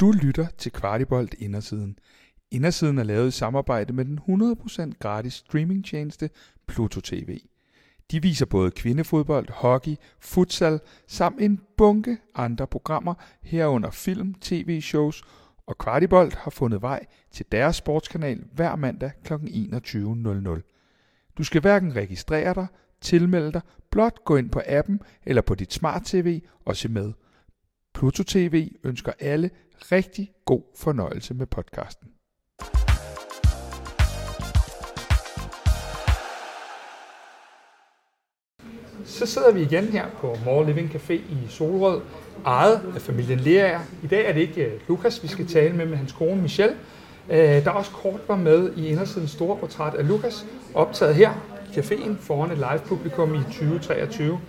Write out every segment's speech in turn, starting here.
Du lytter til Kvartibolt Indersiden. Indersiden er lavet i samarbejde med den 100% gratis streamingtjeneste Pluto TV. De viser både kvindefodbold, hockey, futsal samt en bunke andre programmer herunder film, tv-shows og Kvartibolt har fundet vej til deres sportskanal hver mandag kl. 21.00. Du skal hverken registrere dig, tilmelde dig, blot gå ind på appen eller på dit smart-tv og se med. Pluto TV ønsker alle rigtig god fornøjelse med podcasten. Så sidder vi igen her på More Living Café i Solrød, ejet af familien Lerager. I dag er det ikke øh, Lukas, vi skal tale med, med hans kone Michelle. Øh, der også kort var med i Indersidens store portræt af Lukas, optaget her i caféen foran et live publikum i 2023.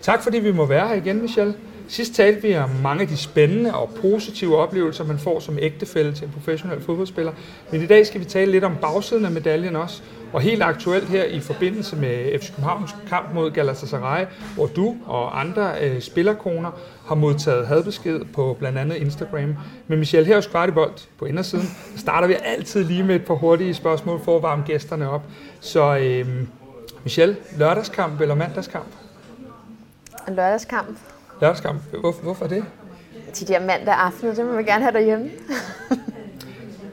Tak fordi vi må være her igen, Michelle. Sidst talte vi om mange af de spændende og positive oplevelser, man får som ægtefælle til en professionel fodboldspiller. Men i dag skal vi tale lidt om bagsiden af medaljen også. Og helt aktuelt her i forbindelse med FC Københavns kamp mod Galatasaray, hvor du og andre øh, spillerkoner har modtaget hadbesked på blandt andet Instagram. Men Michelle, her hos Kvartibolt på indersiden, starter vi altid lige med et par hurtige spørgsmål for at varme gæsterne op. Så øh, Michelle, lørdagskamp eller mandagskamp? En lørdagskamp. Lørdagskamp. Hvorfor, hvorfor det? De der mandag aftener, det må vi gerne have derhjemme.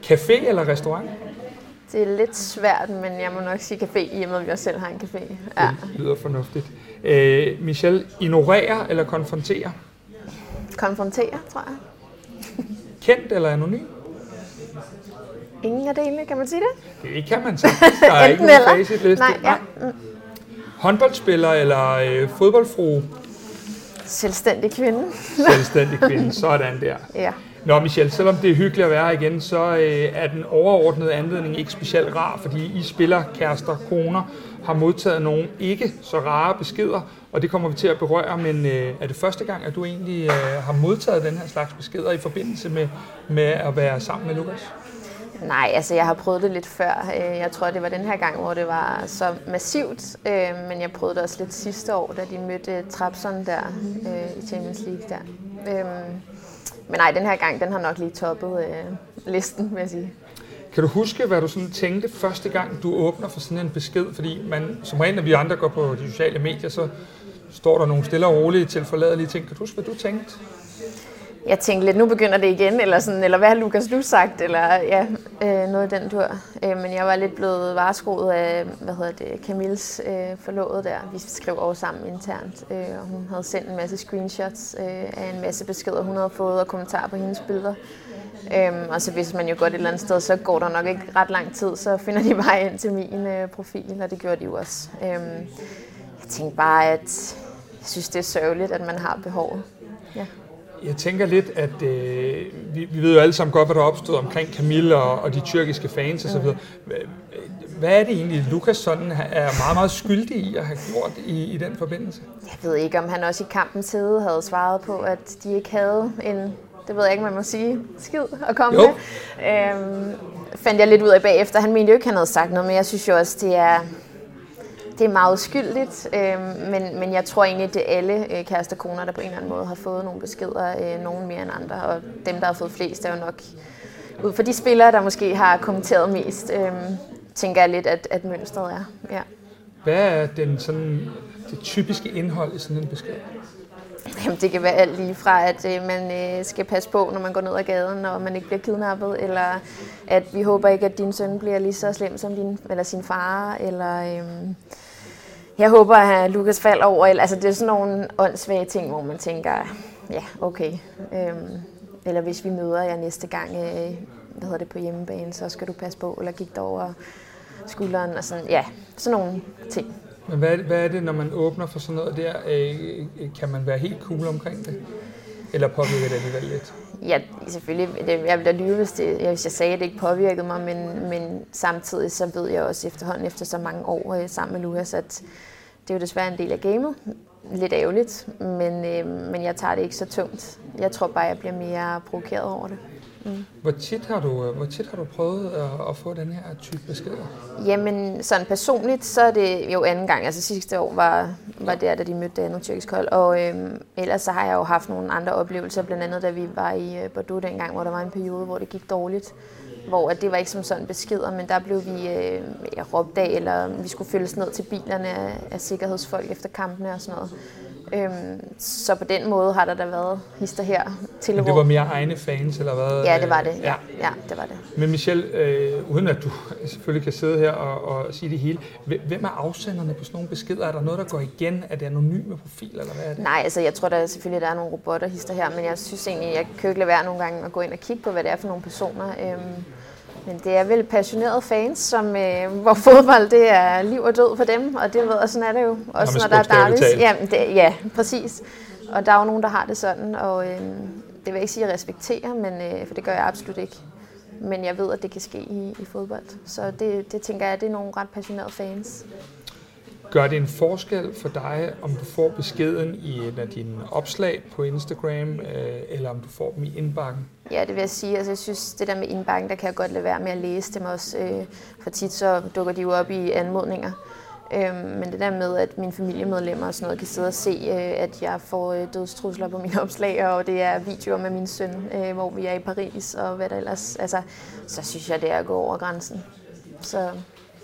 Café eller restaurant? Det er lidt svært, men jeg må nok sige café, i og med at vi også selv har en café. Ja. Det lyder fornuftigt. Øh, Michelle, ignorere eller konfrontere? Konfrontere, tror jeg. Kendt eller anonym? Ingen af delene, kan man sige det? Det kan man sagtens. Der er ikke nogen facitliste. Nej, ja. Mm. Håndboldspiller eller øh, fodboldfru? Selvstændig kvinde. Selvstændig kvinde. Sådan der. Ja. Nå Michelle, selvom det er hyggeligt at være her igen, så øh, er den overordnede anledning ikke specielt rar, fordi I spiller kærester, koner, har modtaget nogle ikke så rare beskeder, og det kommer vi til at berøre, men øh, er det første gang, at du egentlig øh, har modtaget den her slags beskeder i forbindelse med, med at være sammen med Lukas? Nej, altså jeg har prøvet det lidt før. Øh, jeg tror, det var den her gang, hvor det var så massivt, øh, men jeg prøvede det også lidt sidste år, da de mødte øh, Trabzon der i Champions League der. Men nej, den her gang, den har nok lige toppet listen, vil jeg sige. Kan du huske, hvad du sådan tænkte første gang, du åbner for sådan en besked? Fordi man, som regel, når vi andre går på de sociale medier, så står der nogle stille og rolige til forladelige ting. Kan du huske, hvad du tænkte? Jeg tænkte lidt, nu begynder det igen, eller, sådan, eller hvad har Lukas nu sagt, eller ja, øh, noget i den tur. Øh, men jeg var lidt blevet vareskoet af, hvad hedder det, Camilles øh, forlovede der. Vi skrev over sammen internt, øh, og hun havde sendt en masse screenshots øh, af en masse beskeder, hun havde fået, og kommentarer på hendes billeder. Øhm, og så hvis man jo godt et eller andet sted, så går der nok ikke ret lang tid, så finder de vej ind til min øh, profil, og det gjorde de jo også. Øhm, jeg tænkte bare, at jeg synes, det er sørgeligt, at man har behovet. Ja. Jeg tænker lidt, at øh, vi, vi ved jo alle sammen godt, hvad der er opstået omkring Camille og, og de tyrkiske fans osv. Hvad er det egentlig, Lukas sådan er meget, meget skyldig i at have gjort i, i den forbindelse? Jeg ved ikke, om han også i kampens hede havde svaret på, at de ikke havde en, det ved jeg ikke, man må sige, skid at komme Jo. med. Øhm, fandt jeg lidt ud af bagefter. Han mente jo ikke, han havde sagt noget, men jeg synes jo også, det er, det er meget uskyldigt. Øhm, men, men jeg tror egentlig, det er alle øh, kærester koner, der på en eller anden måde har fået nogle beskeder, øh, nogen mere end andre. Og dem, der har fået flest, er jo nok ud for de spillere, der måske har kommenteret mest, øhm, tænker jeg lidt, at, at mønstret er. Ja. Hvad er den, sådan, det typiske indhold i sådan en besked? Jamen, det kan være alt lige fra, at øh, man øh, skal passe på, når man går ned ad gaden, og man ikke bliver kidnappet, eller at vi håber ikke, at din søn bliver lige så slem som din, eller sin far, eller øh, jeg håber, at Lukas falder over. Altså, det er sådan nogle åndssvage ting, hvor man tænker, ja, okay. Øh, eller hvis vi møder jer næste gang, øh, hvad hedder det, på hjemmebane, så skal du passe på, eller gik over skulderen, og sådan, ja, sådan nogle ting. Men hvad hvad er det, når man åbner for sådan noget der? Øh, kan man være helt cool omkring det? Eller påvirker det alligevel lidt? Ja, selvfølgelig. Det- Jeg ville da lyve, hvis, det, hvis jeg sagde, at det ikke påvirkede mig, men, men samtidig så ved jeg også efterhånden, efter så mange år øh, sammen med Lukas, at det er jo desværre en del af gamet. lidt ærgerligt, men, øh, men jeg tager det ikke så tungt. Jeg tror bare, jeg bliver mere provokeret over det. Mm. Hvor, tit har du, hvor tit har du prøvet at, at få den her type beskeder? Jamen, sådan personligt, så er det jo anden gang. Altså sidste år var, var det, da de mødte det andet tyrkisk hold. Og øhm, ellers så har jeg jo haft nogle andre oplevelser, blandt andet da vi var i øh, Bordeaux dengang, hvor der var en periode, hvor det gik dårligt hvor at det var ikke som sådan beskeder, men der blev vi øh, ja, råbt af, eller vi skulle følges ned til bilerne af, af sikkerhedsfolk efter kampene og sådan noget. Øhm, så på den måde har der da været hister her til Men det var mere egne fans, eller hvad? Ja, det var det. Ja, ja det var det. Men Michelle, øh, uden at du selvfølgelig kan sidde her og, og sige det hele, hvem er afsenderne på sådan nogle beskeder? Er der noget, der går igen? Er det anonyme profil, eller hvad er det? Nej, altså jeg tror der selvfølgelig, der er nogle robotter hister her, men jeg synes egentlig, jeg kan ikke lade være nogle gange at gå ind og kigge på, hvad det er for nogle personer. Øhm, men det er vel passionerede fans, som, øh, hvor fodbold det er liv og død for dem, og det ved, sådan er det jo. Også når der er derbys. Ja, det, ja, præcis. Og der er jo nogen, der har det sådan, og øh, det vil jeg ikke sige, at jeg respekterer, men, øh, for det gør jeg absolut ikke. Men jeg ved, at det kan ske i, i fodbold. Så det, det tænker jeg, det er nogle ret passionerede fans. Gør det en forskel for dig, om du får beskeden i en af dine opslag på Instagram, øh, eller om du får dem i indbakken? Ja, det vil jeg sige. Altså, jeg synes, det der med indbakken, der kan jeg godt lade være med at læse dem også. Øh, for tit så dukker de jo op i anmodninger. Øhm, men det der med, at mine familiemedlemmer og sådan noget kan sidde og se, øh, at jeg får dødstrusler på mine opslag, og det er videoer med min søn, hvor vi er i Paris og hvad der ellers. Altså, så synes jeg, det er at gå over grænsen. Så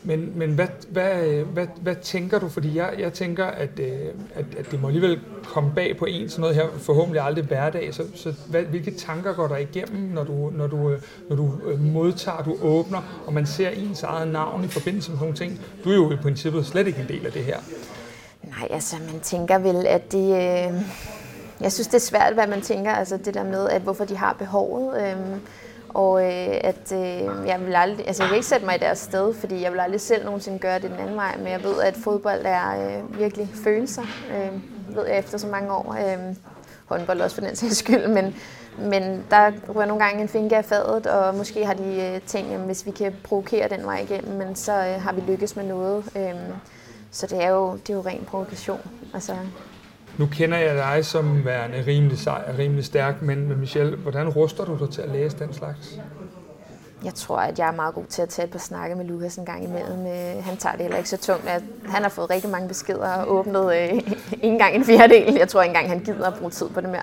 men, men hvad, hvad, hvad, hvad tænker du? Fordi jeg, jeg tænker, at, øh, at, at det må alligevel komme bag på en sådan noget her, forhåbentlig aldrig hverdag. Så, så hvad, hvilke tanker går der igennem, når du, når, du, øh, når du øh, modtager, du åbner, og man ser ens eget navn i forbindelse med nogle ting? Du er jo i princippet slet ikke en del af det her. Nej, altså man tænker vel, at det... Øh, jeg synes, det er svært, hvad man tænker. Altså det der med, at hvorfor de har behovet. Øh, og øh, at øh, jeg vil aldrig, altså jeg vil ikke sætte mig i deres sted, fordi jeg vil aldrig selv nogensinde gøre det den anden vej, men jeg ved, at fodbold er øh, virkelig følelser, øh, ved jeg efter så mange år. Øh, håndbold også for den sags skyld, men, men der rører nogle gange en finger af fadet, og måske har de øh, tænkt, at hvis vi kan provokere den vej igennem, men så øh, har vi lykkes med noget. Øh, så det er jo, det er jo ren provokation. Altså, nu kender jeg dig som værende rimelig sej og rimelig stærk, men, men Michelle, hvordan ruster du dig til at læse den slags? Jeg tror, at jeg er meget god til at tage et par snakke med Lukas en gang imellem. Øh, han tager det heller ikke så tungt. At han har fået rigtig mange beskeder og åbnet øh, ikke engang en fjerdedel. Jeg tror ikke engang, han gider at bruge tid på det mere.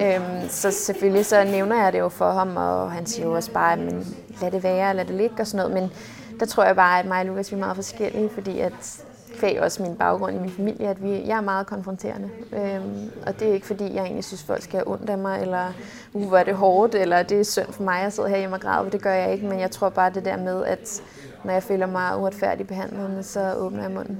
Øhm, så selvfølgelig så nævner jeg det jo for ham, og han siger jo også bare, men lad det være, lad det ligge og sådan noget. Men der tror jeg bare, at mig og Lukas vi er meget forskellige, fordi at kvæg også min baggrund i min familie, at vi, jeg er meget konfronterende. Øhm, og det er ikke fordi, jeg egentlig synes, folk skal have ondt af mig, eller uh, hvor er det hårdt, eller det er synd for mig at sidde her hjemme og græde, det gør jeg ikke. Men jeg tror bare det der med, at når jeg føler mig uretfærdigt behandlet, så åbner jeg munden.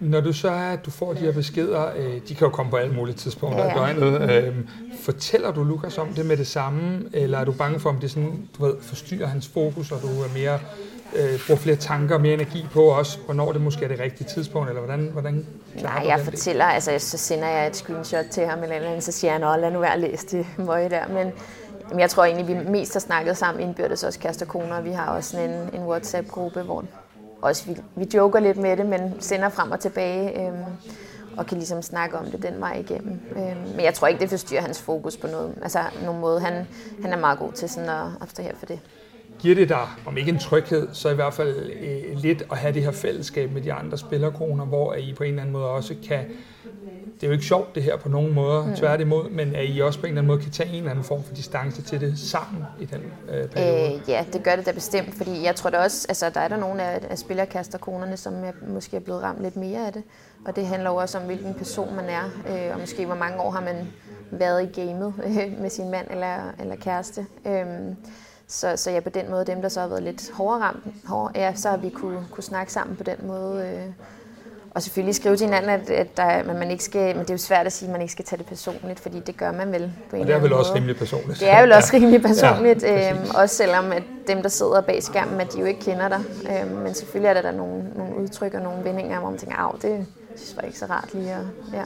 Når du så er, at du får de her beskeder, øh, de kan jo komme på alle mulige tidspunkter ja. af døgnet, øh, fortæller du Lukas om det med det samme, eller er du bange for, om det sådan, du ved, forstyrrer hans fokus, og du er mere øh, bruger flere tanker og mere energi på også, hvornår det måske er det rigtige tidspunkt, eller hvordan, hvordan Nej, jeg fortæller, del? altså så sender jeg et screenshot til ham, eller andet, så siger han, lad nu være at læse det møje der, men men jeg tror egentlig, vi mest har snakket sammen indbyrdes, også kærester og koner. Vi har også en, en WhatsApp-gruppe, hvor også vi, vi joker lidt med det, men sender frem og tilbage, øhm, og kan ligesom snakke om det den vej igennem. Øhm, men jeg tror ikke, det forstyrrer hans fokus på noget, altså, nogen måde. Han, han er meget god til sådan at abstrahere for det giver det dig, om ikke en tryghed, så i hvert fald øh, lidt at have det her fællesskab med de andre spillerkroner, hvor I på en eller anden måde også kan, det er jo ikke sjovt det her på nogen måder, mm. tværtimod, men at I også på en eller anden måde kan tage en eller anden form for distance til det sammen i den øh, periode? Øh, ja, det gør det da bestemt, fordi jeg tror da også, altså der er der nogle af, af spillerkasterkronerne, som er, måske er blevet ramt lidt mere af det, og det handler jo også om, hvilken person man er, øh, og måske hvor mange år har man været i gamet øh, med sin mand eller, eller kæreste. Øh, så, så ja, på den måde, dem der så har været lidt hårdere ramt, hårde, ja, så har vi kunne, kunne snakke sammen på den måde. Øh, og selvfølgelig skrive til hinanden, at, at der, at man ikke skal, men det er jo svært at sige, at man ikke skal tage det personligt, fordi det gør man vel på en og det er vel også rimelig personligt. Det er vel også ja. rimelig personligt, ja, øhm, også selvom at dem, der sidder bag skærmen, at de jo ikke kender dig. Øhm, men selvfølgelig er der, der nogle, nogle udtryk og nogle vendinger, hvor man tænker, at det synes jeg ikke så rart lige at, ja.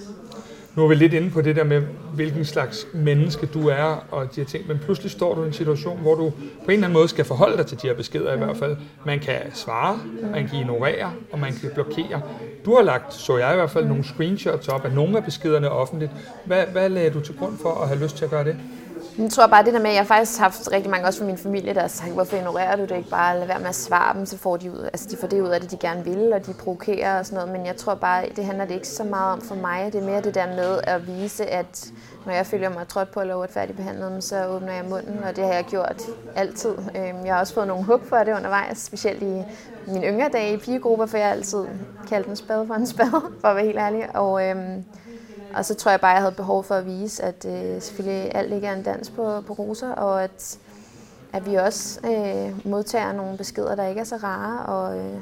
Nu er vi lidt inde på det der med, hvilken slags menneske du er og de her ting, men pludselig står du i en situation, hvor du på en eller anden måde skal forholde dig til de her beskeder i hvert fald. Man kan svare, man kan ignorere, og man kan blokere. Du har lagt, så jeg i hvert fald, nogle screenshots op af nogle af beskederne offentligt. Hvad, hvad lagde du til grund for at have lyst til at gøre det? Jeg tror bare det der med, at jeg faktisk har haft rigtig mange også fra min familie, der har sagt, hvorfor ignorerer du det ikke bare, lad være med at svare dem, så får de ud, altså de får det ud af det, de gerne vil, og de provokerer og sådan noget, men jeg tror bare, det handler det ikke så meget om for mig, det er mere det der med at vise, at når jeg føler mig trådt på eller uretfærdigt behandlet, så åbner jeg munden, og det har jeg gjort altid. Øhm, jeg har også fået nogle hug for det undervejs, specielt i mine yngre dage i pigegrupper, for jeg har altid kaldt en spade for en spade, for at være helt ærlig, og øhm, og så tror jeg bare, at jeg havde behov for at vise, at øh, selvfølgelig alt ligger en dans på, på roser, og at, at vi også øh, modtager nogle beskeder, der ikke er så rare, og, øh,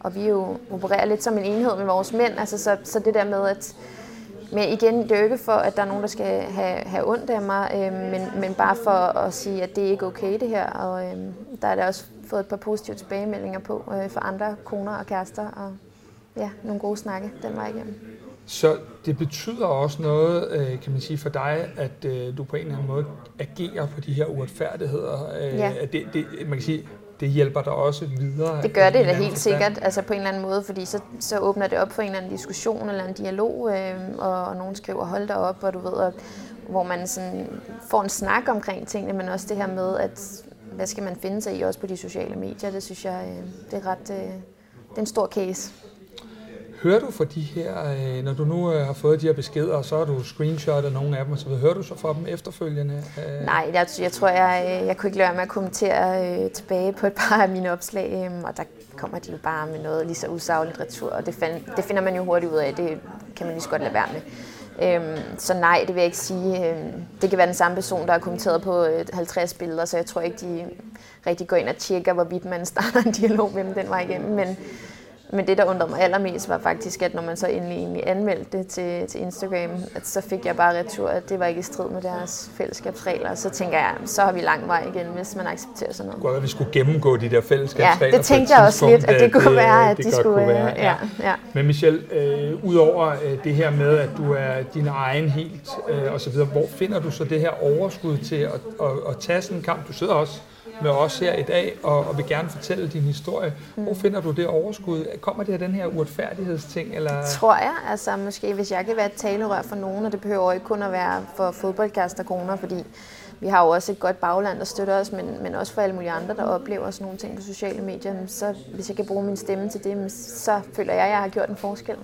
og vi jo opererer lidt som en enhed med vores mænd. Altså, så, så det der med, at men igen, det er jo ikke for, at der er nogen, der skal have, have ondt af mig, øh, men, men bare for at sige, at det er ikke okay det her. Og øh, der er der også fået et par positive tilbagemeldinger på øh, for andre koner og kærester, og ja, nogle gode snakke den vej igennem. Så det betyder også noget, øh, kan man sige, for dig, at øh, du på en eller anden måde agerer på de her uretfærdigheder. Øh, Ja. At det, det, man kan sige, det hjælper dig også videre. Det gør det da helt forstand. sikkert, altså på en eller anden måde, fordi så, så åbner det op for en eller anden diskussion eller en dialog, øh, og, og nogen skriver, hold da op, og du ved, og, hvor man sådan får en snak omkring tingene, men også det her med, at hvad skal man finde sig i også på de sociale medier, det synes jeg, øh, det er ret, øh, det er en stor case. Hører du fra de her, øh, når du nu øh, har fået de her beskeder, og så har du screenshotet nogle af dem, så hører du så fra dem efterfølgende? Øh, Nej, jeg, jeg tror, jeg, øh, jeg kunne ikke lade være med at kommentere øh, tilbage på et par af mine opslag, øh, og der kommer de jo bare med noget lige så usagligt retur, og det, find, det finder man jo hurtigt ud af, det kan man lige så godt lade være med. Øhm, så nej, det vil jeg ikke sige. Øhm, det kan være den samme person, der har kommenteret på øh, 50 billeder, så jeg tror ikke, de rigtig går ind og tjekker, hvorvidt man starter en dialog med dem den vej igennem. Men, men det, der undrede mig allermest, var faktisk, at når man så endelig, egentlig anmeldte det til, til Instagram, at så fik jeg bare retur, at det var ikke i strid med deres fællesskabsregler. Så tænker jeg, så har vi lang vej igen, hvis man accepterer sådan noget. godt, at vi skulle gennemgå de der Ja, fællesskabsregler det på tænkte jeg også lidt, at det kunne være, at det de skulle... være, øh, ja, ja. Men Michelle, øh, udover øh, det her med, at du er din egen helt øh, osv., hvor finder du så det her overskud til at, at, at tage sådan en kamp? Du sidder også med os her i dag og, og vil gerne fortælle din historie. Mm. Hvor finder du det overskud? Kommer det af den her uretfærdighedsting? Eller? Tror jeg. Altså måske hvis jeg kan være et talerør for nogen, og det behøver ikke kun at være for fodboldkasterkoner, fordi vi har jo også et godt bagland, der støtter os, men, men også for alle mulige andre, der oplever sådan nogle ting på sociale medier. Så hvis jeg kan bruge min stemme til det, så føler jeg, at jeg har gjort en forskel.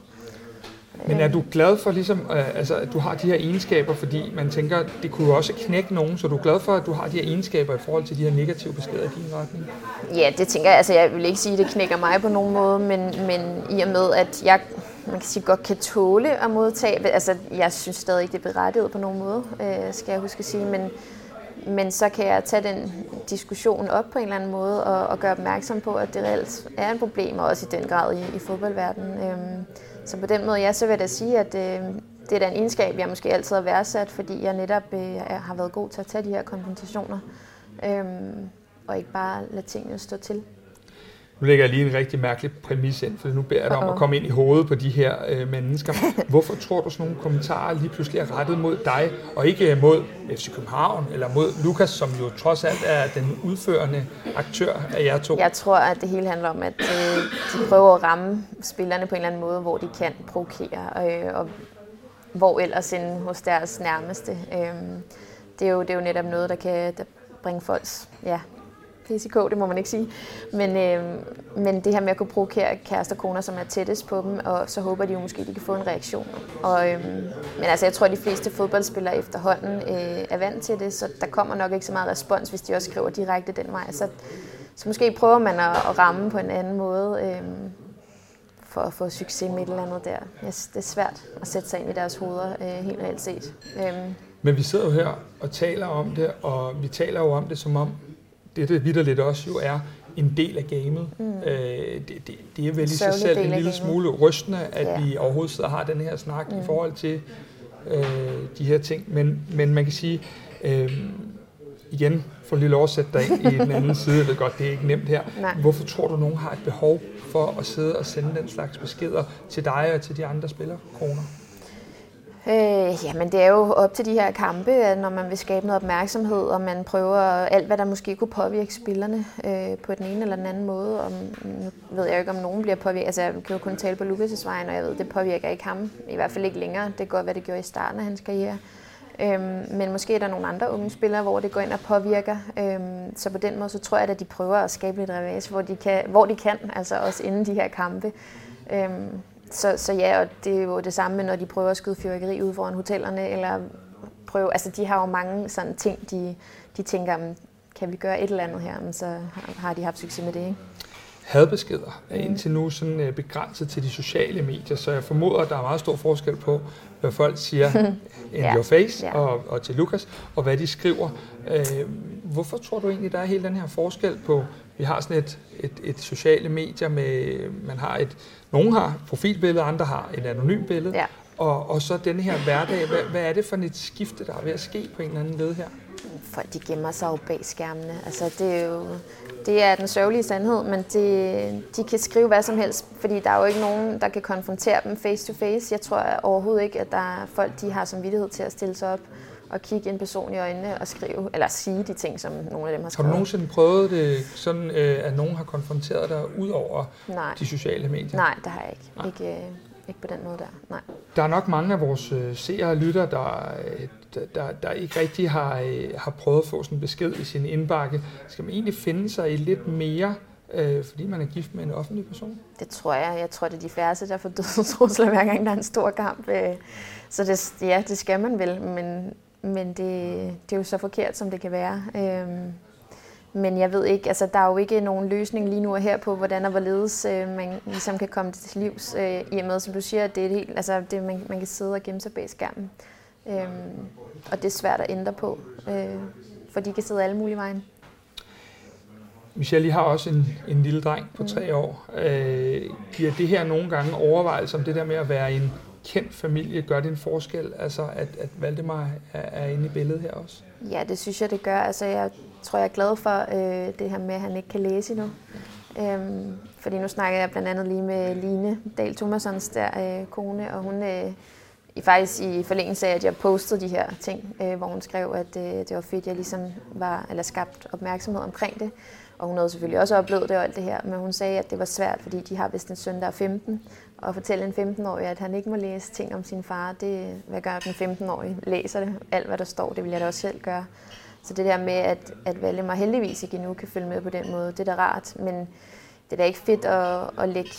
Men er du glad for, ligesom, øh, altså, at du har de her egenskaber, fordi man tænker, det kunne jo også knække nogen, så du er glad for, at du har de her egenskaber i forhold til de her negative beskeder i din retning? Ja, det tænker jeg. Altså, jeg vil ikke sige, at det knækker mig på nogen måde, men, men i og med, at jeg man kan sige, godt kan tåle at modtage, altså jeg synes stadig ikke, det er berettiget på nogen måde, øh, skal jeg huske at sige, men, men så kan jeg tage den diskussion op på en eller anden måde og, og gøre opmærksom på, at det reelt er et problem, og også i den grad i, i fodboldverdenen. Øhm, så på den måde, ja, så vil jeg da sige, at øh, det er da en egenskab, jeg måske altid har værdsat, fordi jeg netop øh, har været god til at tage de her konfrontationer, øh, og ikke bare lade tingene stå til. Nu lægger jeg lige en rigtig mærkelig præmis ind, for nu beder jeg dig om at komme ind i hovedet på de her øh, mennesker. Hvorfor tror du, sådan nogle kommentarer lige pludselig er rettet mod dig, og ikke øh, mod FC København, eller mod Lukas, som jo trods alt er den udførende aktør af jer to? Jeg tror, at det hele handler om, at øh, de prøver at ramme spillerne på en eller anden måde, hvor de kan provokere, øh, og hvor ellers end hos deres nærmeste. Øh, det, er jo, det er jo netop noget, der kan der bringe folks ja, PCK, det må man ikke sige. Men, øh, men det her med at kunne provokere kærester og koner, som er tættest på dem, og så håber de jo måske, at de kan få en reaktion. Og, øh, men altså, jeg tror, at de fleste fodboldspillere efterhånden øh, er vant til det, så der kommer nok ikke så meget respons, hvis de også skriver direkte den vej. Så, så måske prøver man at, at ramme på en anden måde, øh, for at få succes med et eller andet der. Det er svært at sætte sig ind i deres hoveder, øh, helt reelt set. Øh, Men vi sidder jo her og taler om det, og vi taler jo om det som om, det det vidderligt også jo er en del af gamet. Mm. Øh, det, det, det er vel i sig selv en lille smule rystende, at Ja. vi overhovedet sidder og har den her snak mm. i forhold til øh, de her ting. Men, men man kan sige, øh, igen, for lige lov at sætte dig ind i den anden side, jeg ved godt, det er ikke nemt her. Nej. Hvorfor tror du, nogen har et behov for at sidde og sende den slags beskeder til dig og til de andre spillerkoner? Øh, jamen det er jo op til de her kampe, at når man vil skabe noget opmærksomhed, og man prøver alt, hvad der måske kunne påvirke spillerne øh, på den ene eller den anden måde. Og nu ved jeg jo ikke, om nogen bliver påvirket. Altså jeg kan jo kun tale på Lukas' vejen, og jeg ved, det påvirker ikke ham. I hvert fald ikke længere. Det kan godt være, det gjorde i starten af hans karriere. Øhm, men måske er der nogle andre unge spillere, hvor det går ind og påvirker. Øhm, så på den måde, så tror jeg, at de prøver at skabe lidt revage, hvor de kan, hvor de kan altså også inden de her kampe. Øhm, så, så ja, og det er jo det samme, når de prøver at skyde fyrværkeri ud foran hotellerne, eller prøve, altså de har jo mange sådan ting, de, de tænker, kan vi gøre et eller andet her, men så har de haft succes med det, ikke? hadbeskeder er indtil nu sådan øh, begrænset til de sociale medier, så jeg formoder, at der er meget stor forskel på, hvad folk siger in ja. your face ja. og, og til Lukas, og hvad de skriver. Øh, hvorfor tror du egentlig, der er hele den her forskel på, vi har sådan et, et, et sociale medier med, man har et, nogen har profilbillede, andre har et anonymt billede, ja. og, og så den her hverdag, hvad, hvad er det for et skifte, der er ved at ske på en eller anden led her? Folk de gemmer sig jo bag skærmene. Altså, det er jo det er den sørgelige sandhed, men det, de kan skrive hvad som helst, fordi der er jo ikke nogen, der kan konfrontere dem face to face. Jeg tror overhovedet ikke, at der er folk, de har som vidtighed til at stille sig op og kigge en person i øjnene og skrive, eller sige de ting, som nogle af dem har skrevet. Har du nogensinde prøvet det sådan, øh, at nogen har konfronteret dig ud over Nej. de sociale medier? Nej, det har jeg ikke. Nej. Ikke, øh, ikke på den måde der. Nej. Der er nok mange af vores øh, seere og lytter, der, der, der, der ikke rigtig har, øh, har prøvet at få sådan en besked i sin indbakke. Skal man egentlig finde sig i lidt mere, øh, fordi man er gift med en offentlig person? Det tror jeg. Jeg tror, det er de færreste, der får dødstrusler, hver gang der er en stor kamp. Så det, ja, det skal man vel, men, men det, det er jo så forkert, som det kan være. Øh, men jeg ved ikke, altså der er jo ikke nogen løsning lige nu og her på, hvordan og hvorledes øh, man ligesom kan komme det til livs, øh, i og med, som du siger, det er helt, altså det, man, man kan sidde og gemme sig bag skærmen. Øh, og det er svært at ændre på, øh, for de kan sidde alle mulige vejen. Michelle, I har også en, en lille dreng på tre mm. år. Øh, giver det her nogle gange overvejelse om det der med at være en kendt familie, gør det en forskel, altså at, at Valdemar er, er inde i billedet her også? Ja, det synes jeg, det gør. Altså, jeg tror, jeg er glad for øh, det her med, at han ikke kan læse endnu. Øhm, fordi nu snakker jeg blandt andet lige med Line Dahl Thomassons der øh, kone, og hun øh, i faktisk i forlængelse af, at jeg postede de her ting, øh, hvor hun skrev, at øh, det var fedt, at jeg ligesom var, eller skabt opmærksomhed omkring det. Og hun havde selvfølgelig også oplevet det og alt det her, men hun sagde, at det var svært, fordi de har vist en søn, der er 15, at fortælle en 15-årig, at han ikke må læse ting om sin far, det, hvad gør den 15-årige? Læser det, alt hvad der står, det vil jeg da også selv gøre. Så det der med, at, at Valdemar heldigvis ikke endnu kan følge med på den måde, det er da rart, men det er da ikke fedt at, at lægge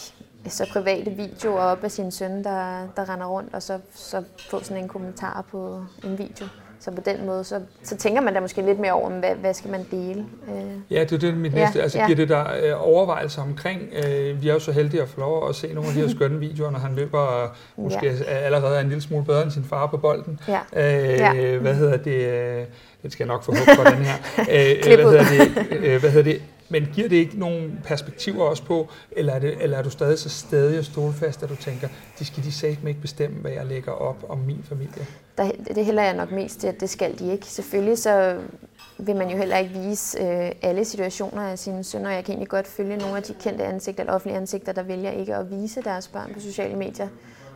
så private videoer op af sin søn, der, der render rundt, og så, så få sådan en kommentar på en video. Så på den måde, så, så tænker man da måske lidt mere over, hvad, hvad skal man dele? Øh. Ja, det er det mit næste. Ja, altså, ja. giver det der øh, overvejelser omkring? Øh, vi er jo så heldige at få lov at se nogle af de her skønne videoer, når han løber og måske ja. allerede er en lille smule bedre end sin far på bolden. Ja. Øh, ja. Hvad hedder det? Øh, det skal jeg nok få håb for, den her. Øh, hvad, hedder det, øh, hvad hedder det? Men giver det ikke nogen perspektiver også på, eller er, det, eller er du stadig så stadig og stålfast, at du tænker, de skal de sagt ikke bestemme, hvad jeg lægger op om min familie? Der, det hælder jeg nok mest til, at det skal de ikke. Selvfølgelig så vil man jo heller ikke vise øh, alle situationer af sine sønner. Jeg kan egentlig godt følge nogle af de kendte ansigter, eller offentlige ansigter, der vælger ikke at vise deres børn på sociale medier,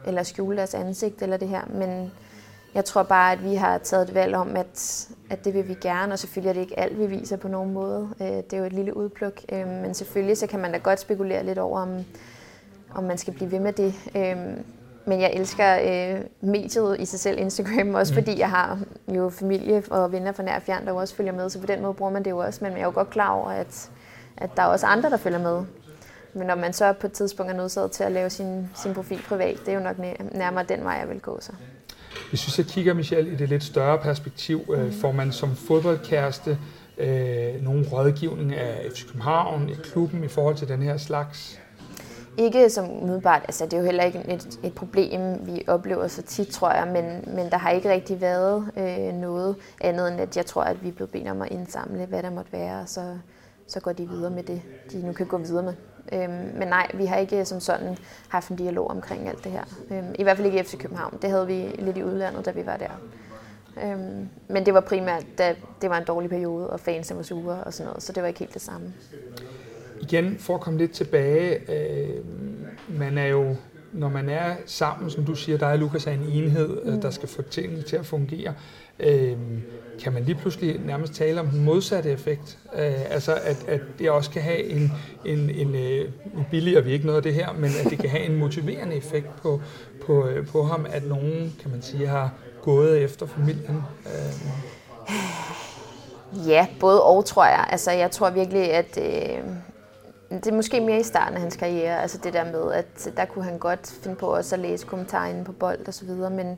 eller skjule deres ansigt eller det her. Men jeg tror bare, at vi har taget et valg om, at, at det vil vi gerne, og selvfølgelig er det ikke alt, vi viser på nogen måde. Øh, det er jo et lille udpluk, øh, men selvfølgelig så kan man da godt spekulere lidt over, om, om man skal blive ved med det. Øh, men jeg elsker mediet i sig selv, Instagram, også mm. fordi jeg har jo familie og venner fra nær fjern, der også følger med, så på den måde bruger man det jo også. Men jeg er jo godt klar over, at, at der er også andre, der følger med. Men når man så på et tidspunkt er nødsaget til at lave sin, sin profil privat, det er jo nok nærmere den vej, jeg vil gå så. Hvis vi så kigger, Michelle, i det lidt større perspektiv, øh, får man som fodboldkæreste øh, nogen rådgivning af FC København, i klubben, i forhold til den her slags? Ikke som umiddelbart, altså det er jo heller ikke et, et problem, vi oplever så tit, tror jeg, men, men der har ikke rigtig været øh, noget andet end, at jeg tror, at vi blevet bedt om at indsamle, hvad der måtte være, og så, så går de videre med det, de nu kan gå videre med. Øhm, men nej, vi har ikke som sådan haft en dialog omkring alt det her. Øhm, I hvert fald ikke i FC København. Det havde vi lidt i udlandet, da vi var der. Øhm, men det var primært, da det var en dårlig periode, og fansen var sure og sådan noget, så det var ikke helt det samme. Igen, for at komme lidt tilbage, øh, man er jo når man er sammen, som du siger, der er Lukas er en enhed, mm. der skal få tingene til at fungere, øh, kan man lige pludselig nærmest tale om den modsatte effekt. Øh, altså at, at det også kan have en, en, en øh, billigere vi ikke noget af det her, men at det kan have en motiverende effekt på, på, øh, på ham, at nogen, kan man sige, har gået efter familien. Øh. Ja, både og, tror jeg. Altså, jeg tror virkelig, at øh, det er måske mere i starten af hans karriere, altså det der med, at der kunne han godt finde på også at læse kommentarer på bold og så videre, men,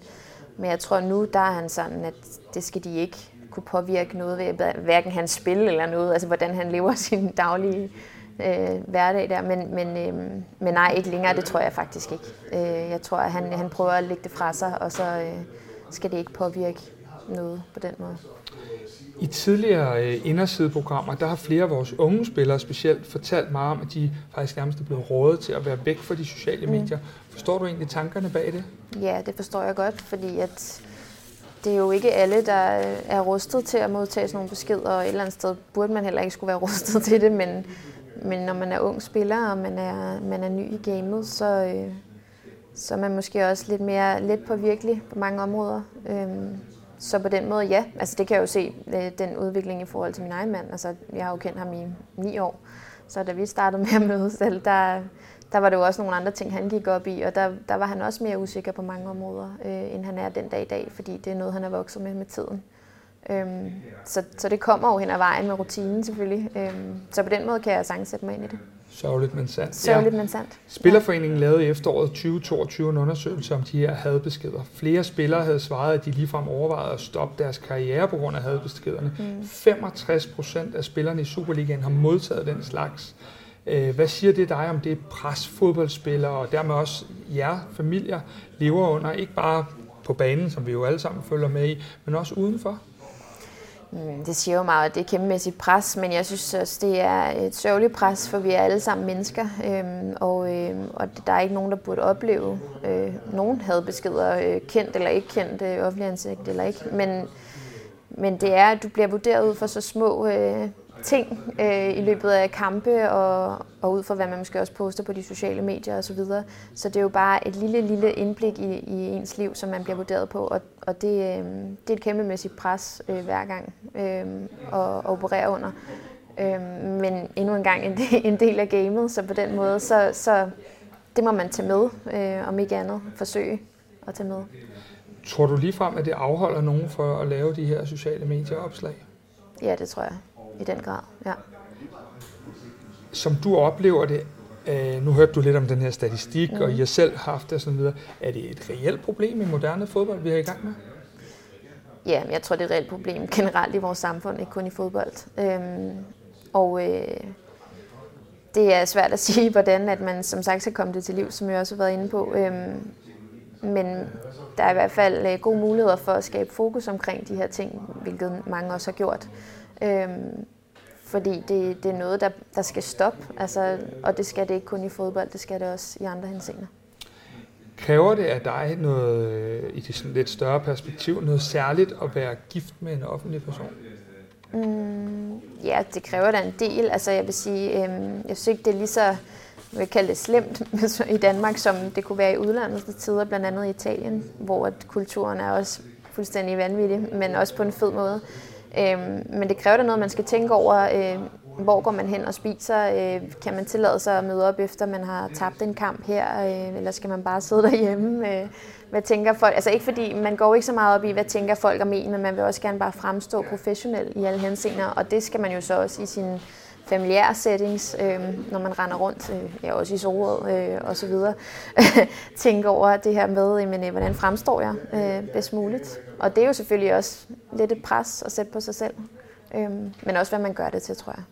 men jeg tror nu, der er han sådan, at det skal de ikke kunne påvirke noget ved, hverken hans spil eller noget, altså hvordan han lever sin daglige øh, hverdag der, men, men, øh, men nej, ikke længere, det tror jeg faktisk ikke. Øh, jeg tror, at han, han prøver at lægge det fra sig, og så øh, skal det ikke påvirke noget på den måde. I tidligere øh, indersideprogrammer, der har flere af vores unge spillere specielt fortalt mig om, at de faktisk nærmest er blevet rådet til at være væk fra de sociale mm. medier. Forstår du egentlig tankerne bag det? Ja, det forstår jeg godt, fordi at det er jo ikke alle, der er rustet til at modtage sådan nogle beskeder, og et eller andet sted burde man heller ikke skulle være rustet til det, men, men når man er ung spiller, og man er, man er ny i gamet, så, øh, så er man måske også lidt mere let påvirkelig på mange områder. Øhm, så på den måde, ja. Altså det kan jeg jo se, øh, den udvikling i forhold til min egen mand. Altså jeg har jo kendt ham i ni år. Så da vi startede med at mødes, der, der var det jo også nogle andre ting, han gik op i. Og der, der var han også mere usikker på mange områder, øh, end han er den dag i dag. Fordi det er noget, han er vokset med med tiden. Øhm, så, så det kommer jo hen ad vejen med rutinen selvfølgelig. Øhm, så på den måde kan jeg sagtens sætte mig ind i det. Sørgeligt, men sandt. Sørgeligt, ja. men sandt. Spillerforeningen lavede i efteråret 2022 en undersøgelse om de her hadbeskeder. Flere spillere havde svaret, at de ligefrem overvejede at stoppe deres karriere på grund af hadbeskederne. Mm. 65 procent af spillerne i Superligaen har modtaget den slags. Øh, hvad siger det dig om det pres, fodboldspillere og dermed også jer familier lever under, ikke bare på banen, som vi jo alle sammen følger med i, men også udenfor? Mm, det siger jo meget, at det er kæmpemæssigt pres, men jeg synes også, det er et sørgeligt pres, for vi er alle sammen mennesker, øhm, og, øhm, og der er ikke nogen, der burde opleve øh, nogen hadbeskeder, øh, kendt eller ikke kendt, øh, offentlig ansigt eller ikke, men, men det er, at du bliver vurderet ud for så små øh, ting øh, i løbet af kampe og, og ud fra hvad man måske også poster på de sociale medier osv. Så, så det er jo bare et lille, lille indblik i, i ens liv, som man bliver vurderet på, og, og det, øh, det er et kæmpemæssigt pres øh, hver gang øh, at, at operere under. Øh, men endnu en gang en, en del af gamet, så på den måde, så, så det må man tage med, øh, om ikke andet forsøge at tage med. Tror du ligefrem, at det afholder nogen for at lave de her sociale medieopslag? Ja, det tror jeg i den grad, ja. Som du oplever det, øh, nu hørte du lidt om den her statistik, mm. og I har selv haft det og sådan videre. Er det et reelt problem i moderne fodbold, vi er i gang med? Ja, jeg tror, det er et reelt problem generelt i vores samfund, ikke kun i fodbold. Øhm, og øh, det er svært at sige, hvordan at man som sagt skal komme det til liv, som jeg også har været inde på. Øhm, men der er i hvert fald øh, gode muligheder for at skabe fokus omkring de her ting, hvilket mange også har gjort. Øhm, fordi det, det er noget, der, der skal stoppe, altså, og det skal det ikke kun i fodbold, det skal det også i andre henseender. Kræver det af dig noget, øh, i det sådan lidt større perspektiv, noget særligt at være gift med en offentlig person? Mm, ja, det kræver da en del. Altså jeg vil sige, øhm, jeg synes ikke, det er lige så jeg vil kalde det slemt i Danmark, som det kunne være i udlandet til tider, blandt andet i Italien, hvor kulturen er også fuldstændig vanvittig, men også på en fed måde. Øhm, men det kræver da noget, man skal tænke over, øh, hvor går man hen og spiser? Øh, kan man tillade sig at møde op efter, man har tabt en kamp her? Øh, eller skal man bare sidde derhjemme? Øh, hvad tænker folk? Altså ikke fordi, man går ikke så meget op i, hvad tænker folk om en, men man vil også gerne bare fremstå professionel i alle henseender, og det skal man jo så også i sin familiære settings, øh, når man render rundt, øh, ja, også i solråd øh, og så videre, tænke over det her med, men, øh, hvordan fremstår jeg øh, bedst muligt. Og det er jo selvfølgelig også lidt et pres at sætte på sig selv, øh, men også hvad man gør det til, tror jeg.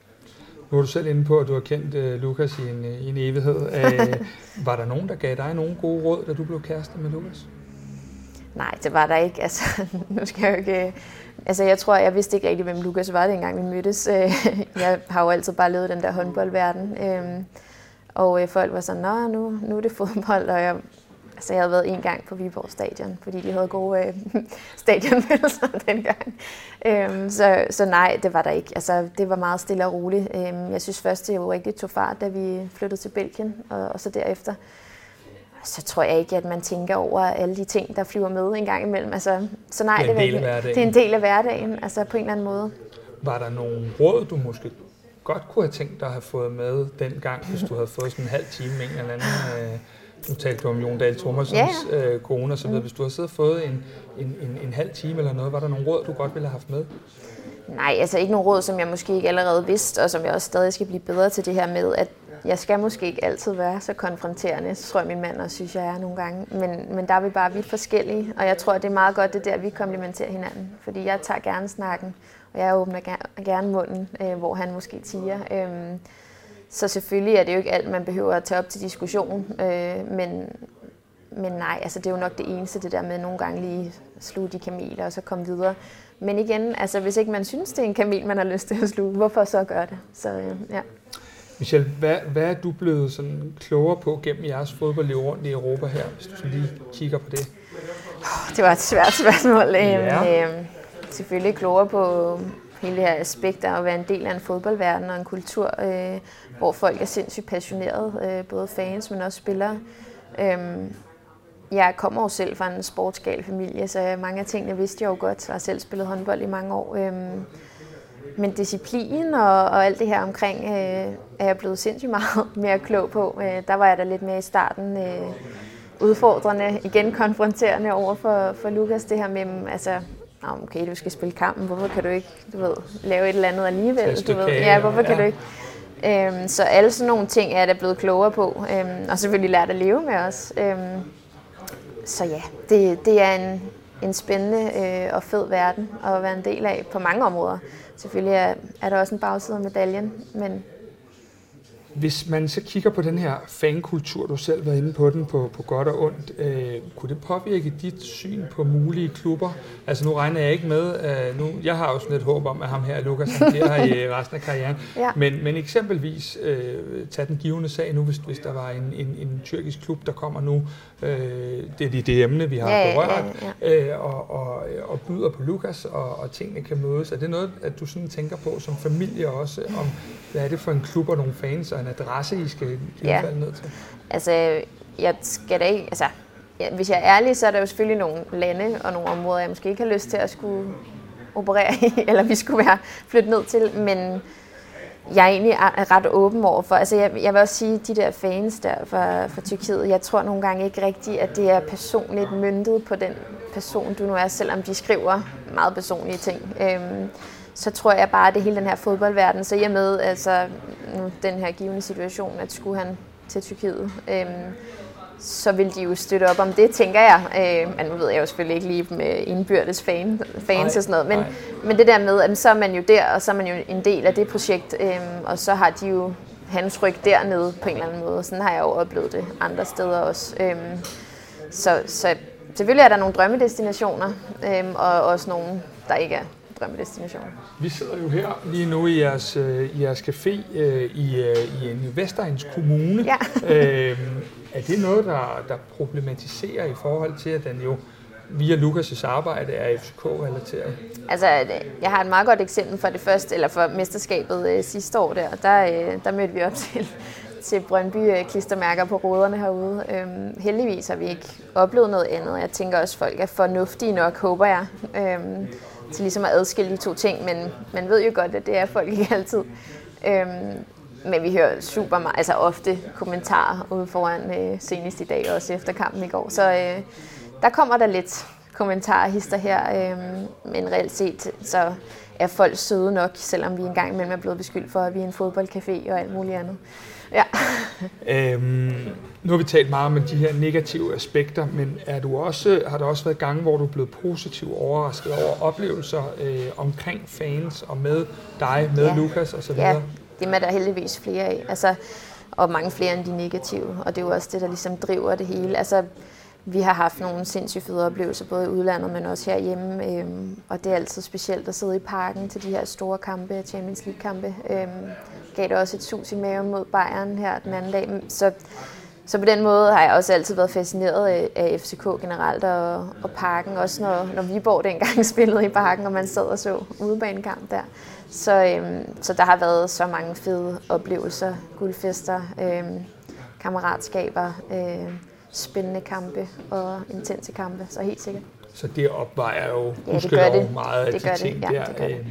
Nu er du selv inde på, at du har kendt uh, Lukas i en, i en evighed. Uh, var der nogen, der gav dig nogle gode råd, da du blev kæreste med Lukas? Nej, det var der ikke. Altså, nu skal jeg jo ikke Altså, jeg tror, jeg vidste ikke rigtig, hvem Lukas var, dengang vi mødtes. jeg har jo altid bare levet den der håndboldverden. Øhm, og øh, folk var sådan, nå, nu, nu er det fodbold, og jeg, altså, jeg havde været en gang på Viborg Stadion, fordi de havde gode øh, stadionmødelser dengang. Øhm, så, så nej, det var der ikke. Altså, det var meget stille og roligt. Øhm, jeg synes først, det jo rigtig tog fart, da vi flyttede til Belgien, og, og så derefter så tror jeg ikke, at man tænker over alle de ting, der flyver med en gang imellem. Altså, så nej, det er hverdagen. Det er en del af hverdagen, altså på en eller anden måde. Var der nogle råd, du måske godt kunne have tænkt dig at have fået med dengang, hvis du havde fået sådan en halv time en eller anden... Øh, nu talte du om Jon Dahl Thomasens ja. øh, kone videre. Mm. Hvis du har siddet og fået en, en, en, en halv time eller noget, var der nogle råd, du godt ville have haft med? Nej, altså ikke nogle råd, som jeg måske ikke allerede vidste, og som jeg også stadig skal blive bedre til det her med, at jeg skal måske ikke altid være så konfronterende, så tror jeg min mand også synes, jeg er nogle gange. Men, men der er vi bare vidt forskellige, og jeg tror, det er meget godt, det der, vi komplementerer hinanden. Fordi jeg tager gerne snakken, og jeg åbner gerne munden, øh, hvor han måske tiger. Øhm, så selvfølgelig er det jo ikke alt, man behøver at tage op til diskussion, øh, men, men nej, altså det er jo nok det eneste, det der med nogle gange lige sluge de kameler og så komme videre. Men igen, altså hvis ikke man synes, det er en kamel, man har lyst til at sluge, hvorfor så gøre det? Så øh, ja. Michelle, hvad, hvad er du blevet sådan klogere på gennem jeres fodboldliv rundt i Europa her, hvis du lige kigger på det? Det var et svært spørgsmål. Ja. Øhm, selvfølgelig klogere på hele det her aspekt af at være en del af en fodboldverden og en kultur, øh, hvor folk er sindssygt passionerede, øh, både fans, men også spillere. Øhm, jeg kommer jo selv fra en sportsgal familie, så mange af tingene vidste jeg jo godt. Jeg har selv spillet håndbold i mange år. Øhm, men disciplin og, og alt det her omkring øh, er jeg blevet sindssygt meget mere klog på. Øh, der var jeg da lidt mere i starten øh, udfordrende, igen konfronterende over for, for Lukas, det her med, mm, altså, okay, du skal spille kampen, hvorfor kan du ikke, du ved, lave et eller andet alligevel, du ved, ja, hvorfor kan ja. du ikke, øhm, så alle sådan nogle ting er jeg da blevet klogere på, øhm, og selvfølgelig lært at leve med os. Øhm, så ja, det, det er en, en spændende øh, og fed verden at være en del af på mange områder. Selvfølgelig er, er der også en bagside af medaljen, men hvis man så kigger på den her fankultur, du selv var inde på den, på, på godt og ondt, øh, kunne det påvirke dit syn på mulige klubber? Altså nu regner jeg ikke med, øh, nu, jeg har jo sådan et håb om, at ham her, Lukas, han bliver her i resten af karrieren. Ja. Men, men eksempelvis, øh, tag den givende sag nu, hvis, hvis der var en, en, en tyrkisk klub, der kommer nu, øh, det er lige det emne, vi har ja, berørt, ja, ja. Øh, og, og, og byder på Lukas, og, og tingene kan mødes. Er det noget, at du sådan tænker på som familie også, om hvad er det for en klub og nogle fans og en adresse, I skal ja. falde ned til? Altså, jeg skal da ikke... Altså, ja, hvis jeg er ærlig, så er der jo selvfølgelig nogle lande og nogle områder, jeg måske ikke har lyst til at skulle operere i, eller vi skulle være flyttet ned til, men jeg er egentlig ret åben over for. Altså jeg, jeg vil også sige, de der fans der fra, fra Tyrkiet, jeg tror nogle gange ikke rigtigt, at det er personligt myndet på den person, du nu er, selvom de skriver meget personlige ting. Øhm, så tror jeg bare, at det hele den her fodboldverden, så jeg med, altså nu, den her givende situation, at skulle han til Tyrkiet, øhm, så vil de jo støtte op om det, tænker jeg. Øh, men nu ved jeg jo selvfølgelig ikke lige med indbyrdes fan, fans og sådan noget. Men, men det der med, at så er man jo der, og så er man jo en del af det projekt, øh, og så har de jo hans ryg dernede på en eller anden måde. Sådan har jeg jo oplevet det andre steder også. Øh, så, så selvfølgelig er der nogle drømmedestinationer, øh, og også nogle, der ikke er drømmedestination. Vi sidder jo her lige nu i jeres, øh, i jeres café øh, i, øh, i en Vestegns Kommune. Ja. øh, er det noget, der, der problematiserer i forhold til, at den jo via Lukas' arbejde er FCK-relateret? Altså, jeg har et meget godt eksempel for det første, eller for mesterskabet øh, sidste år der. Der, øh, der mødte vi op til, til Brøndby klistermærker på ruderne herude. Øhm, heldigvis har vi ikke oplevet noget andet. Jeg tænker også, at folk er fornuftige nok, håber jeg. Øhm, til ligesom at adskille de to ting, men man ved jo godt, at det er folk ikke altid. Øhm, men vi hører super meget, altså ofte kommentarer ude foran øh, senest i dag, også efter kampen i går. Så øh, der kommer der lidt kommentarer hister her, øh, men reelt set så er folk søde nok, selvom vi engang imellem er blevet beskyldt for, at vi er en fodboldcafé og alt muligt andet. Ja. øhm, nu har vi talt meget om de her negative aspekter, men er du også, har der også været gange, hvor du er blevet positivt overrasket over oplevelser øh, omkring fans og med dig, med ja. Lukas osv.? Ja, det er der heldigvis flere af. Altså, og mange flere end de negative. Og det er jo også det, der ligesom driver det hele. Altså, vi har haft nogle sindssygt fede oplevelser, både i udlandet, men også herhjemme. Øhm, og det er altid specielt at sidde i parken til de her store kampe, Champions League-kampe. Øhm, gav det også et sus i maven mod Bayern her den anden dag. Så, så på den måde har jeg også altid været fascineret af, FCK generelt og, og parken. Også når, når Viborg dengang spillede i parken, og man sad og så udebanekamp der. Så, øhm, så der har været så mange fede oplevelser, guldfester, øhm, kammeratskaber, øh, spændende kampe og intense kampe, så helt sikkert. Så det opvejer jo ja, det gør det. meget af det de gør ting det. Ja, der. det gør det. Øhm,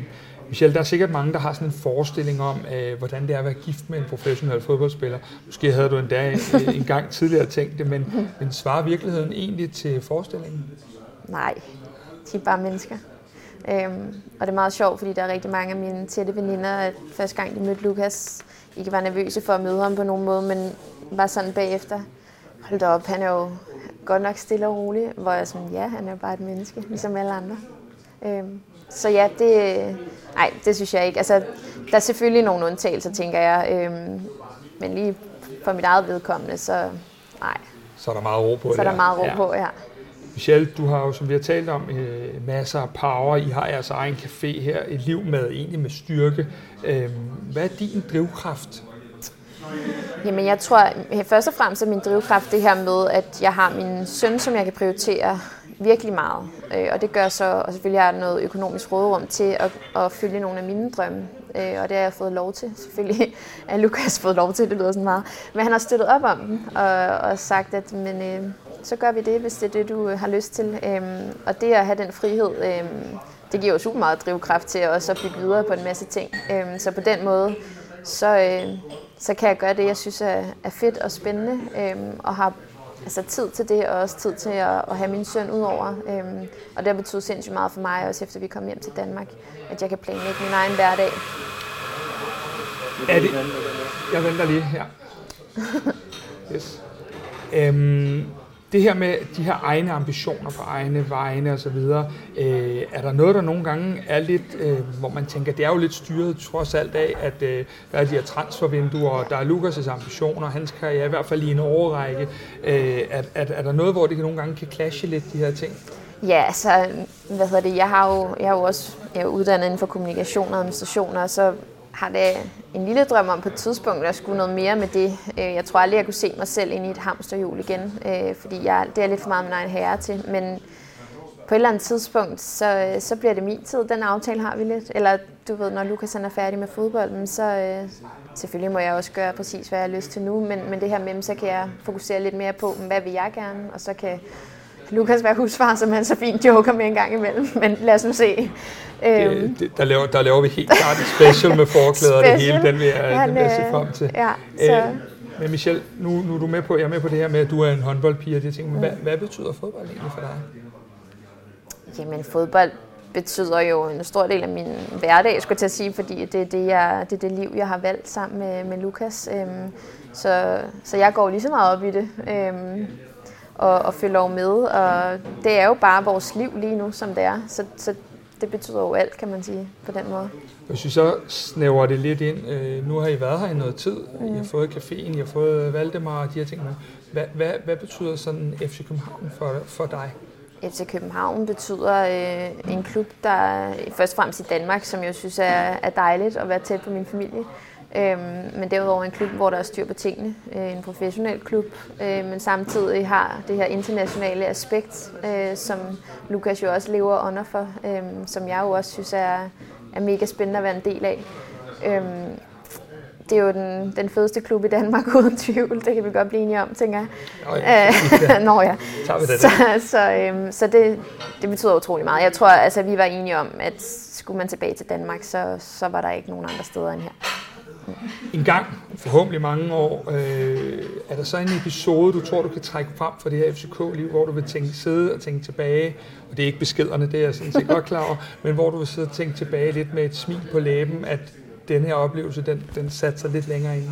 Michelle, der er sikkert mange, der har sådan en forestilling om, øh, hvordan det er at være gift med en professionel fodboldspiller. Måske havde du endda øh, en gang tidligere tænkt det, men, men svarer virkeligheden egentlig til forestillingen? Nej, de er bare mennesker. Øhm, og det er meget sjovt, fordi der er rigtig mange af mine tætte veninder, at første gang de mødte Lukas, ikke var nervøse for at møde ham på nogen måde, men var sådan bagefter, hold da op, han er jo godt nok stille og rolig, hvor jeg sådan, ja, han er bare et menneske, ligesom alle andre. Øhm, så ja, det, nej, det synes jeg ikke. Altså, der er selvfølgelig nogle undtagelser, tænker jeg, øhm, men lige for mit eget vedkommende, så nej. Så er der meget ro på Så er der meget ro ja. på, ja. Michelle, du har jo, som vi har talt om, øh, masser af power. I har jeres egen café her, et liv med egentlig med styrke. Øh, hvad er din drivkraft? Jamen jeg tror, øh, først og fremmest er min drivkraft det her med, at jeg har min søn, som jeg kan prioritere virkelig meget. Øh, og det gør så, og selvfølgelig har jeg noget økonomisk råderum til at, at følge nogle af mine drømme. Øh, og det har jeg fået lov til. Selvfølgelig er Lukas fået lov til, det lyder sådan meget. Men han har støttet op om den og, og sagt, at men, øh, så gør vi det, hvis det er det, du har lyst til. Øhm, og det at have den frihed, øhm, det giver jo super meget drivkraft til også at bygge videre på en masse ting. Øhm, så på den måde, så, øh, så kan jeg gøre det, jeg synes er, er fedt og spændende, øhm, og har altså, tid til det, og også tid til at, at have min søn udover. Øhm, og det har betydet sindssygt meget for mig, også efter vi kom hjem til Danmark, at jeg kan planlægge min egen hverdag. Er det... Jeg venter lige her. Yes. Øhm, det her med de her egne ambitioner på egne vegne osv., øh, er der noget, der nogle gange er lidt, øh, hvor man tænker, det er jo lidt styret trods alt af, at øh, der er de her transfervinduer, og der er Lukas' ambitioner, hans karriere i hvert fald i en overrække. Øh, er, er, er der noget, hvor det nogle gange kan clashe lidt, de her ting? Ja, altså, hvad hedder det, jeg har jo, jeg har jo også jeg er uddannet inden for kommunikation og administration, og så har det en lille drøm om på et tidspunkt at skulle noget mere med det. Øh, jeg tror aldrig, jeg kunne se mig selv ind i et hamsterhjul igen, øh, fordi jeg, det er lidt for meget min egen herre til. Men på et eller andet tidspunkt, så, så bliver det min tid. Den aftale har vi lidt. Eller du ved, når Lukas er færdig med fodbolden, så øh, selvfølgelig må jeg også gøre præcis, hvad jeg har lyst til nu. Men, men det her med, så kan jeg fokusere lidt mere på, hvad vil jeg gerne, og så kan Lukas være husfar, som han så fint joker med en gang imellem. Men lad os nu se. Det, øhm. det, der, laver, der laver vi helt klart et special med forklæder og det hele. Den vil jeg, han, den vil jeg se frem til. Ja, så. Øh, men Michelle, nu, nu er du med på, jeg er med på det her med, at du er en håndboldpige og de ting. Men hvad, hvad betyder fodbold egentlig for dig? Jamen fodbold betyder jo en stor del af min hverdag, skulle jeg til at sige, fordi det er det, jeg, det, er det liv, jeg har valgt sammen med, med Lukas. Øhm, så, så jeg går lige så meget op i det. Øhm, og, og følger med, og det er jo bare vores liv lige nu, som det er. Så, så det betyder jo alt, kan man sige, på den måde. Hvis vi så snæver det lidt ind, øh, nu har I været her i noget tid, mm. I har fået caféen, I har fået Valdemar og de her ting med. Hvad, hvad, hvad betyder sådan FC København for, for dig? FC København betyder øh, en klub, der er først og fremmest i Danmark, som jeg synes er, er dejligt at være tæt på min familie. Øhm, men derudover en klub, hvor der er styr på tingene. Øh, en professionel klub, øh, men samtidig har det her internationale aspekt, øh, som Lukas jo også lever under for, øh, som jeg jo også synes er, er mega spændende at være en del af. Øh, det er jo den, den fedeste klub i Danmark, uden tvivl. Det kan vi godt blive enige om, tænker jeg. Nå ja. Nå ja. Tager vi det så så, øhm, så det, det betyder utrolig meget. Jeg tror, altså, vi var enige om, at skulle man tilbage til Danmark, så, så var der ikke nogen andre steder end her. En gang, forhåbentlig mange år, øh, er der så en episode, du tror, du kan trække frem fra det her FCK-liv, hvor du vil tænke, sidde og tænke tilbage, og det er ikke beskederne, det er jeg sådan set godt klar over, men hvor du vil sidde og tænke tilbage lidt med et smil på læben, at den her oplevelse, den, den satte sig lidt længere inde?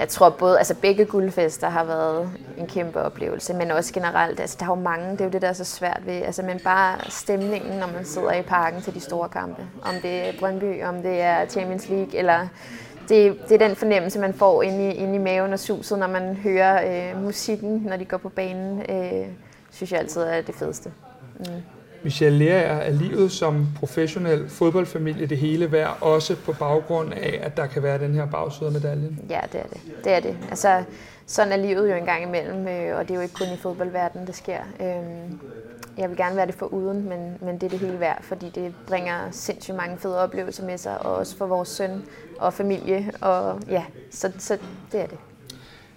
Jeg tror både, altså begge guldfester har været en kæmpe oplevelse, men også generelt, altså der er jo mange, det er jo det, der er så svært ved, altså men bare stemningen, når man sidder i parken til de store kampe, om det er Brøndby, om det er Champions League, eller det, det er den fornemmelse, man får inde i, inde i maven og suset, når man hører øh, musikken, når de går på banen, øh, synes jeg altid er det fedeste. Mm. Michelle lærer er livet som professionel fodboldfamilie det hele værd, også på baggrund af, at der kan være den her bagside af medaljen? Ja, det er det. Det er det. Altså, sådan er livet jo en gang imellem, øh, og det er jo ikke kun i fodboldverdenen, det sker. Øh, jeg vil gerne være det for uden, men, men det er det hele værd, fordi det bringer sindssygt mange fede oplevelser med sig, og også for vores søn og familie, og ja, så, så det er det.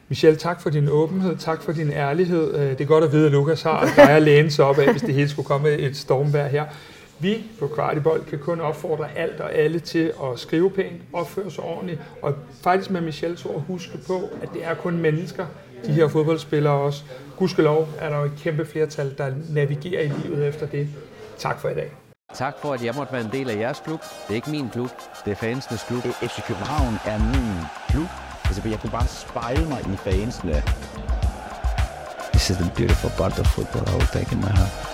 Michelle, tak for din åbenhed, tak for din ærlighed. Øh, det er godt at vide, at Lukas har dig at læne sig op af, hvis det hele skulle komme et stormvær her. Vi på Kvartibold kan kun opfordre alt og alle til at skrive pænt, opføre sig ordentligt, og faktisk med Michels ord huske på, at det er kun mennesker, de her fodboldspillere også. Gudskelov er der jo et kæmpe flertal, der navigerer i livet efter det. Tak for i dag. Tak for, at jeg måtte være en del af jeres klub. Det er ikke min klub, det er fansenes klub. FC København er min klub. Altså, jeg kunne bare spejle mig i fansene. This is the beautiful part of football I will take in my heart.